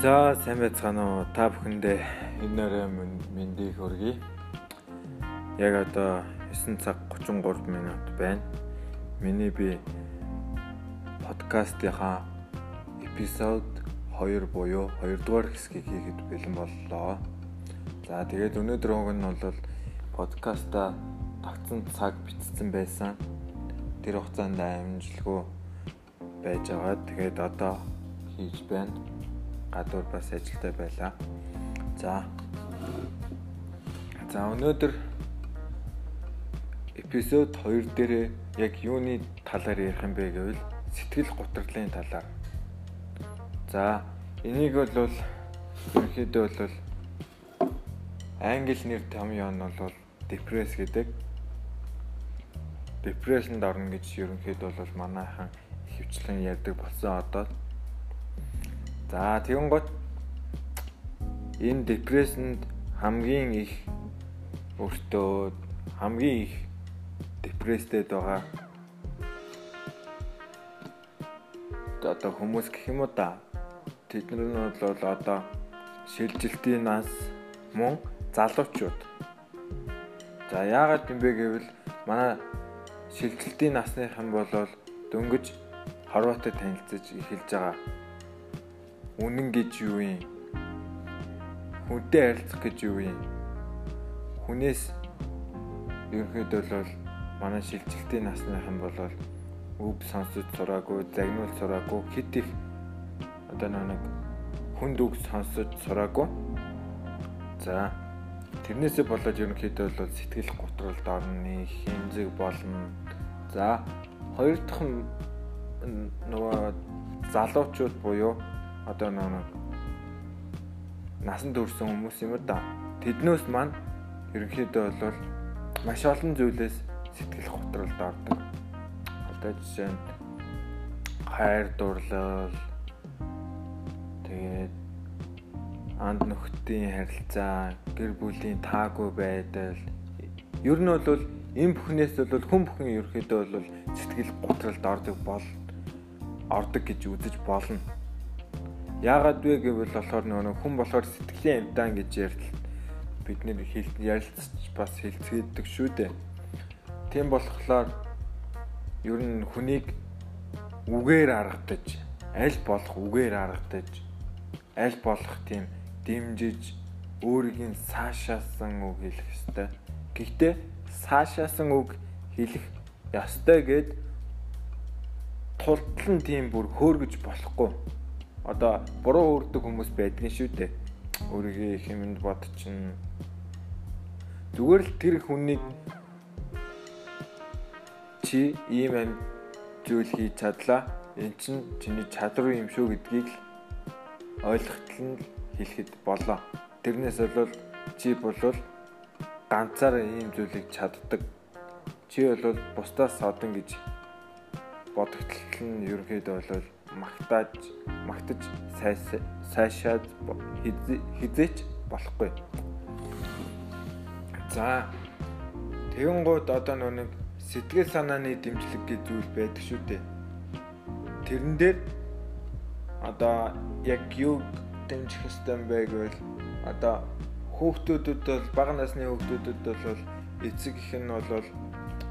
За сайн байцгаана уу? Та бүхэндээ өнөөрөө мэндийг хүргэе. Яг одоо 9 цаг 33 минут байна. Миний би подкастынхаа эпизод 2 буюу 2 дугаар хэсгийг хийхэд бэлэн боллоо. За тэгээд өнөөдөр уг нь бол подкаста тогтсон цаг бичсэн байсан. Тэр хугацаанд амжилтгүй байж байгаа. Тэгээд одоо хийж байна гадуур бас ажилтай байлаа. За. За өнөөдөр эпизод 2 дээр яг юуны талаар ярих юм бэ гэвэл сэтгэл гутралын талаар. За энийг бол ерөнхийдөө бол англи нэр томьёо нь бол депресс гэдэг. Депрессэнд орно гэж ерөнхийдөө бол манайхан хөвчлэн ярьдаг болсон одоо За тэгэн гот энэ депрессэнд хамгийн их өөртөө хамгийн их депресстэд байгаа. Одоо хүмүүс гэх юм уу да тэд нар нь бол одоо шилжилтийн нас мөн залуучууд. За яагаад юм бэ гэвэл манай шилжилтийн насныхан бол дөнгөж хорвоотой танилцаж эхэлж байгаа Үнэн гэж юу юм? Хүнтэй харилцах гэж юу юм? Хүнээс ерөнхийдөө бол манай шилжилтийн насныхан бол өв сонсож сураагүй, загнуул сураагүй, хит их одоо нэг хүнд үг сонсож сураагүй. За тэрнээсээ болоод ерөнхийдөө бол сэтгэл готролд орны хэмжиг болно. За хоёр дахь нөгөө залуучууд буюу одоо нэг насан турш хүмүүс юм да. Тэднээс маань ерөнхийдөө бол маш олон зүйлээс сэтгэл готролд ордог. Одоо жишээ нь хайр дурлал тэгээд анд нөхдийн харилцаа, гэр бүлийн таагүй байдал ер нь бол энэ бүхнээс бол хүн бүхэн ерөөхдөө бол сэтгэл готролд ордог бол ордог гэж үзэж болно. Яагаад вэ гэвэл болохоор нөгөө хүн болохоор сэтгэлийн амтан гэж ярьтал бид нэр ярилцж бас хэлцгээдэг шүү дээ. Тийм болохоор ер нь хүнийг үгээр аргадаж, аль болох үгээр аргадаж, аль болох тийм дэмжиж өөрийн цаашаасан үг хэлэх ёстой. Гэхдээ цаашаасан үг хэлэх ёстой гэд тултлан тийм бүр хөөргөж болохгүй одоо буруу өөрдөг хүмүүс байдгийн шүү дээ. Өөрийгөө хэмэнд бодчихно. Зүгээр л тэр хүнийг чи ийм амь зүйл хийж чадлаа. Эн чинь чиний чадвар юм шүү гэдгийг л ойлгохтол нь хэлэхэд болоо. Тэрнээс бол чи болвол ганцаар ийм зүйлийг чаддаг. Чи бол бусдаас содон гэж бодогдтол нь ерөнхийдөө бол магтааж магтаж сайшаад хизээч болохгүй. За тэгэн гууд одоо нэг сэтгэл санааны дэмжлэг гэж зүйл байдаг шүү дээ. Тэрэн дээр одоо яг юу дэмжих юм бэ гэвэл одоо хүүхдүүдэд бол бага насны хүүхдүүдэд бол эцэг их нь бол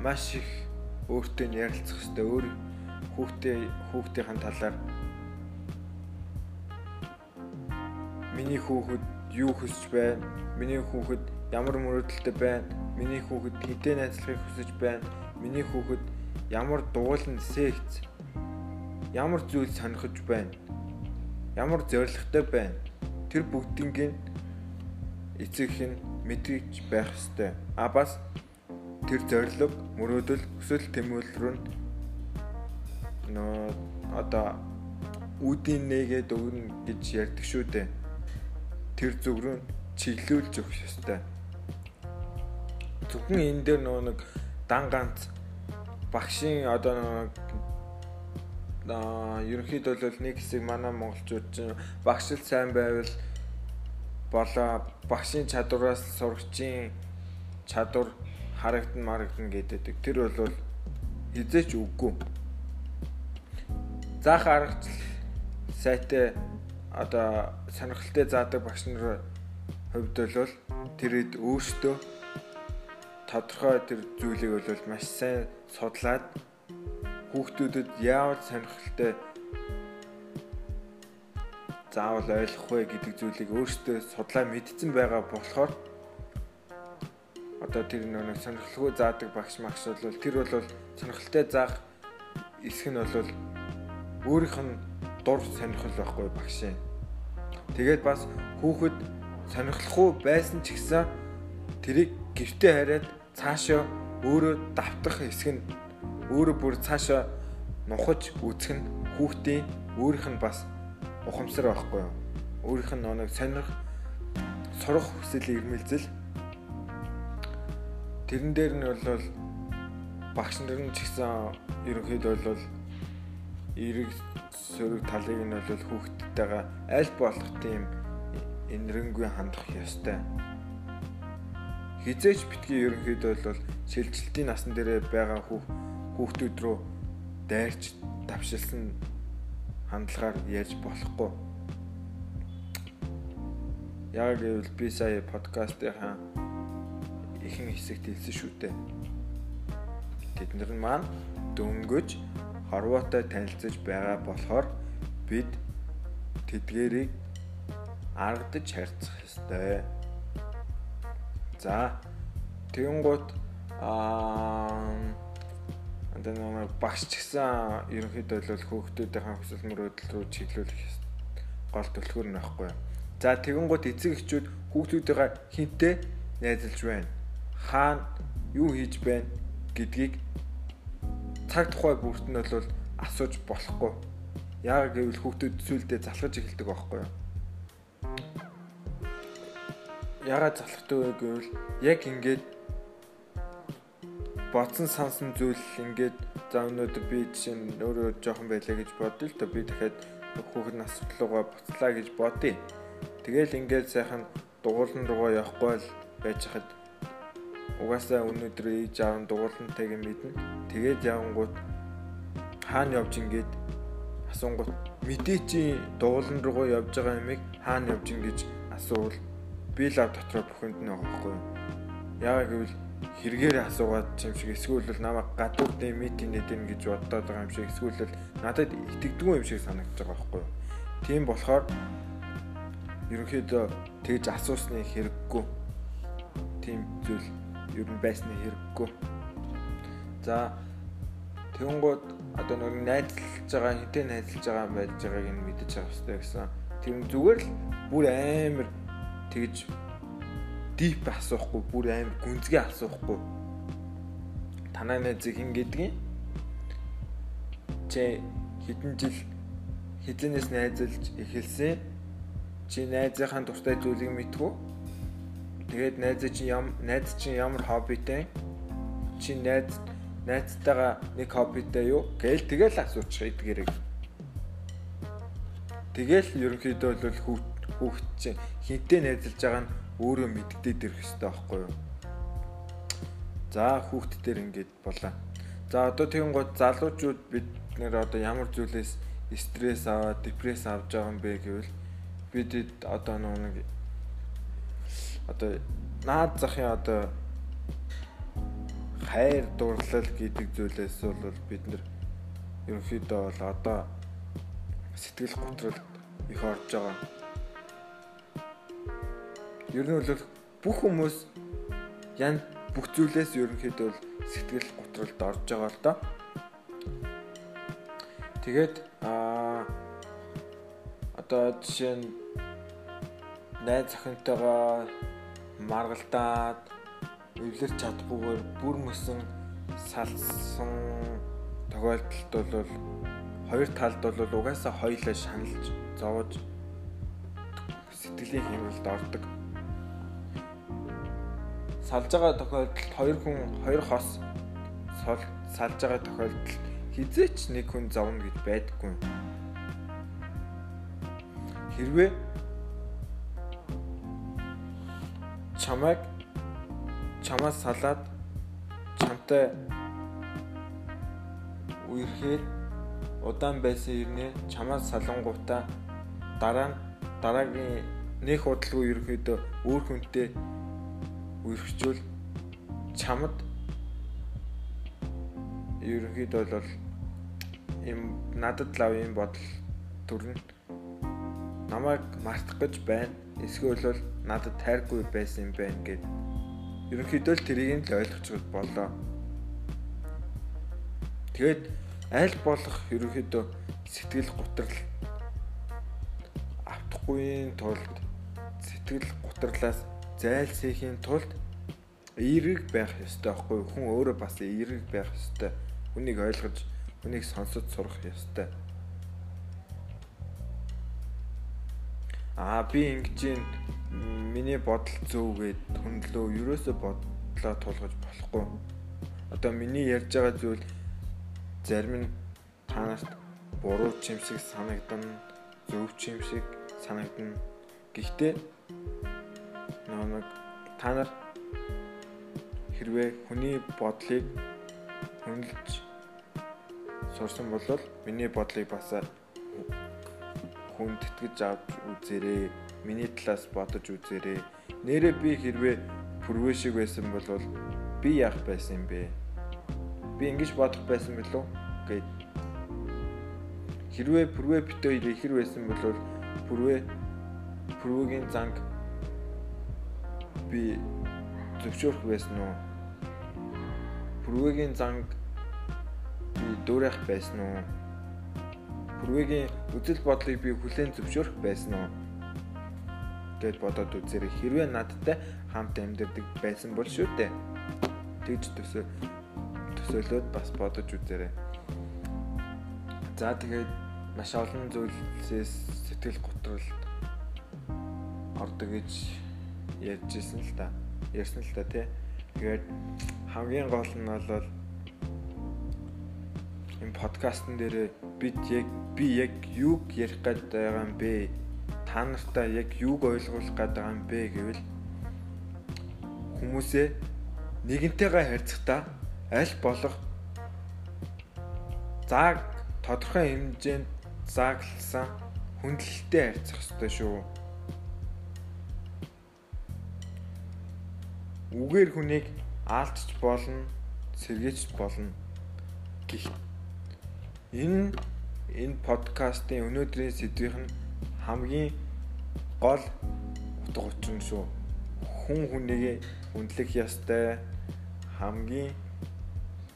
маш их өөртөө ярилцах ёстой. Өөр хүүхдээ хүүхдийн талаар миний хүүхэд юу хүсэж байна? Миний хүүхэд ямар мөрөөдөлтэй байна? Миний хүүхэд хэдэн найзлахыг хүсэж байна? Миний хүүхэд ямар дуулан секц ямар зүйл сонирхож байна? Ямар зоригтой байна? Тэр бүгднийг эцэг нь мэдгийж байх ёстой. А бас тэр зориг, мөрөөдөл, хүсэл тэмүүлэл рүү нөө одоо үүдийн нэгээд өгнө гэж ярьдаг шүү дээ. Тэр зүг рүү чиглүүлж өгөх ёстой. Зөвхөн энэ дээр нөгөө нэг дан ганц багшийн одоо аа ерөнхийдөө бол нэг хэсэг манай монголчууд чинь багшил сайн байвал болоо багшийн чадвараас сурагчийн чадвар харагдана марагдана гэдэг. Тэр бол хизээч үггүй заах аргачлал сайтай одоо сонирхолтой заадаг багш нар хувьд бол тэр хэд өөртөө тодорхой тэр зүйлийг бол маш сайн судлаад хүүхдүүдэд яавал сонирхолтой заавал ойлгох вэ гэдэг зүйлийг өөртөө судлаа мэдсэн байгаа болохоор одоо тэр нэг сонирхолгүй заадаг багш магш бол тэр бол сонирхолтой заах эсэх нь бол өөрийнх нь дур сонирхол байхгүй багшийн. Тэгээд бас хүүхэд сонирхолгүй байсан ч гэсэн тэрийг гэртээ хараад цаашаа өөрөө давтах эсэх нь өөрөө бүр цаашаа нухаж үзэх нь хүүхдийн өөрийнх нь бас ухамсар байхгүй юу? Өөрийнх нь нэг сонирх сурах хүсэл ирмэлзэл Тэрэн дээр нь бол багш нар нь ч гэсэн ерөнхийдөө бол эрэг сөрөг талыг нь бол хүүхдтэйгээ аль болох тийм энэрэнгүй хандах ёстой. Хизээч битгий ерөнхийдөө бол шилжилтийн насан дээр байгаа хүүхдүүд рүү дайрч давшилсан хандлагаар яаж болохгүй. Яг гэвэл би сая подкастынхаа ихэнх хэсэгт хэлсэн шүү дээ. Тэднэр нь маань дөнгөж Хорвоотой танилцаж байгаа болохоор бид тэдгэрийг аргадж харьцах ёстой. За тэгэнгუთ аа энэ нэг багш ч гэсэн ерөнхийдөө бол хүүхдүүдийн хүсэл мөрөөдөл рүү чиглүүлэх гол төлхөр нь байхгүй. За тэгэнгუთ эцэг эхчүүд хүүхдүүдийнхээ хинтээ найзалж байна. Хаана юу хийж байна гэдгийг цаг тухай бүрт нь бол асууж болохгүй. Яг гэвэл хүүхдүүд сүулдэ залхаж эхэлдэг байхгүй юу? Ягаад залхдаг вэ гэвэл яг ингээд бодсон сансан зүйл ингээд за өнөөдөр би жишээ нь өөрөө жоохон байлаа гэж бодъё л да би дахиад хүүхэд нас руугаа буцлаа гэж бодъё. Тэгэл ингээд сайхан дугуулн руугаа явахгүй л байж хад угаасаа өнөөдөр ээж аав нь дугуулантайг мэднэ. Тэгээд явангууд хаана явж ингээд асуунгууд мэдээ чи дугуулан руугаа явж байгаа юмыг хаана явж ин гэж асуувал би лав дотроо бүхэнд нь байгаа байхгүй юу. Яагаад гэвэл хэрэгээр асуугаад юм шиг эсвэл намайг гадуурдын митинг нэдэн гэж бодоод байгаа юм шиг эсвэл надад итгэдэггүй юм шиг санагдаж байгаа байхгүй юу. Тийм болохоор ерөнхийдөө тэгж асуусны хэрэггүй тийм зүйл ер нь байсны хэрэггүй. За тэгэнгუთ одоо нэг найзлж байгаа хинтээ найзлж байгаа байж байгааг нь мэдэж байгаа хэрэгтэй гэсэн. Тэр зүгээр л бүр амар тэгж дип асуухгүй бүр амар гүнзгий асуухгүй. Танай найзыг хин гэдгийг чи хэдэн жил хэзэнээс найзалж эхэлсэн чи найзынхаа дуртай зүйлийг мэдгүй Тэгээд найз чинь ям найз чинь ямар хоббитэй? Чи найз найзтайгаа нэг хоббитэй юу? Гээл тэгэл асуучих эдгэрэг. Тэгэл ерөнхийдөө бол хүүхд чинь хинтээ найзалж байгаа нь өөрөө мэддээд ирэх хэрэгтэй байхгүй юу? За хүүхд төр ингэж болоо. За одоо тэгэн гот залуучууд бид нэр одоо ямар зүйлээс стресс аваад депресс авж байгаа юм бэ гэвэл бид одоо нэг одоо наад захын одоо хайр дурлал гэдэг зүйлээс бол бид нэр ерөнхийдөө бол одоо сэтгэл готролд их орж байгаа. Ер нь бол бүх хүмүүс ян бүх зүйлээс ерөнхийдөө бол сэтгэл готролд орж байгаа л доо. Тэгээд аа одоо жишээ нь найз охинтойгоо маргалдаад эвлэрч чадахгүйгээр бүр мөсөн салсан тохиолдолд бол хоёр талд бол угаасаа хоёлаа шаналж зовж сэтгэлийн хэмрэлд ордог. Салж байгаа тохиолдолд хоёр хүн хоёр хос салж байгаа тохиолдолд хизээч нэг хүн зовно гэж байдаггүй. Хэрвээ чамайг чамаас салаад чамтай үерхээр удаан байсан ирнэ. Чамаас салангуудаа дараа нь дараагийн нэг удалгүй ерөөхдөө өөр хүнтэй үргэлжүүл чамд ерөнхийдөө бол им надад лав юм бодол төрн намайг мартах гэж байна. Эсвэл надад тайргүй байсан юм байна гэд. Ерөнхийдөө л тэрийг л ойлгочиход болоо. Тэгээд аль болох ерөнхийдөө сэтгэл готрол автахгүй тулд сэтгэл готрлаас зайлсхийн тулд эерэг байх ёстой байхгүй хүн өөрөө бас эерэг байх ёстой хүнийг ойлгож хүнийг сонсож сурах ёстой аа би ингэж миний бодол зөв гэд хөндлөө ерөөсө бодлоо тулгаж болохгүй. Одоо миний ярьж байгаа зүйл зарим нь танарт буруу чимсэг санагдана зөв чимсэг санагдана. Гэхдээ нэг та нар хэрвээ хүний бодлыг хүндэлж сурсан бол миний бодлыг бас хүн тэтгэж авч үзээрэй. Миний талаас бодож үзээрэй. Нэрээ би хэрвээ пүрвэ шиг байсан бол би яах байсан юм бэ? Би ингэж бодох байсан билүү? гэд. Хэрвээ пүрвэ битөө ихэр байсан бол пүрвэ пүрвэгийн занг би зөвшөөрөх байсан уу? Пүрвэгийн занг би дуурайх байсан уу? Пүрвэгийн үзэл бодлыг би хүлээн зөвшөөрөх байсан уу? гэд бодоод үзээрэй. Хэрвээ надтай хамт амьдардаг байсан бол шүү дээ. Тэгж төсөө төсөөлөөд бас бодож үзээрэй. За тэгээд маш олон зүйлсээс сэтгэл готролд ордог гэж ярьжсэн л та. Ярьсан л та тий. Тэгээд хамгийн гол нь бол энэ подкастн дээр бид яг би яг юг ярих гээд байгаа юм бэ? Та нартай яг юг ойлгуулах гээд байгаа юм бэ гэвэл хүмүүсээ нэгэнтэйгээ харьцахдаа аль болох зааг тодорхой хэмжээнд заагласан хүндлэлтэй харьцах ёстой шүү. үгээр хүнийг аалтч болно, сэргээч болно гэх. Энэ энэ подкастын өнөөдрийн сэдвийнх нь хамгийн гол утга учир нь шүү. Хүн хүнийг үнэлэх ёстой, хамгийн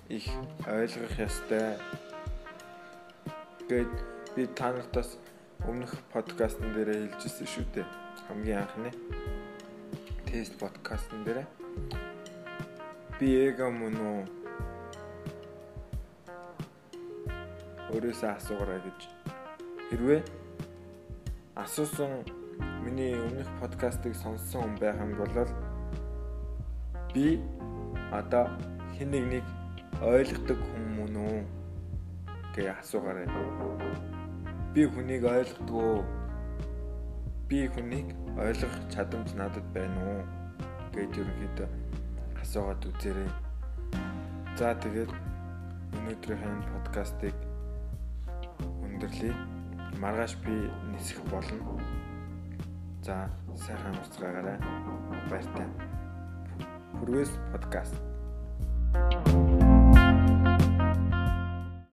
их ойлгох ёстой гэд би та нартаас өмнөх подкастн дээр хэлжсэн шүү дээ. Хамгийн анхны тест подкастн дээр би эга мөн үү өөрөөсөө асуугараа гэж хэрвээ асуусан миний өмнөх подкастыг сонссон хүн байх юм бол би одоо хэн нэгнийг ойлгодог хүн мөн үү гэж асуугаарай. Би хүнийг ойлгодог би хүнийг ойлгох чадамж надад байна уу гэж ерөнхийдөө асуугаад үзээрэй. За тэгээд өнөөдрийн подкастыг өндөрлөе. Маргааш би нисэх болно. За сайхан уцгаагаарай. Баяртай. Хүрвэс подкаст. thank you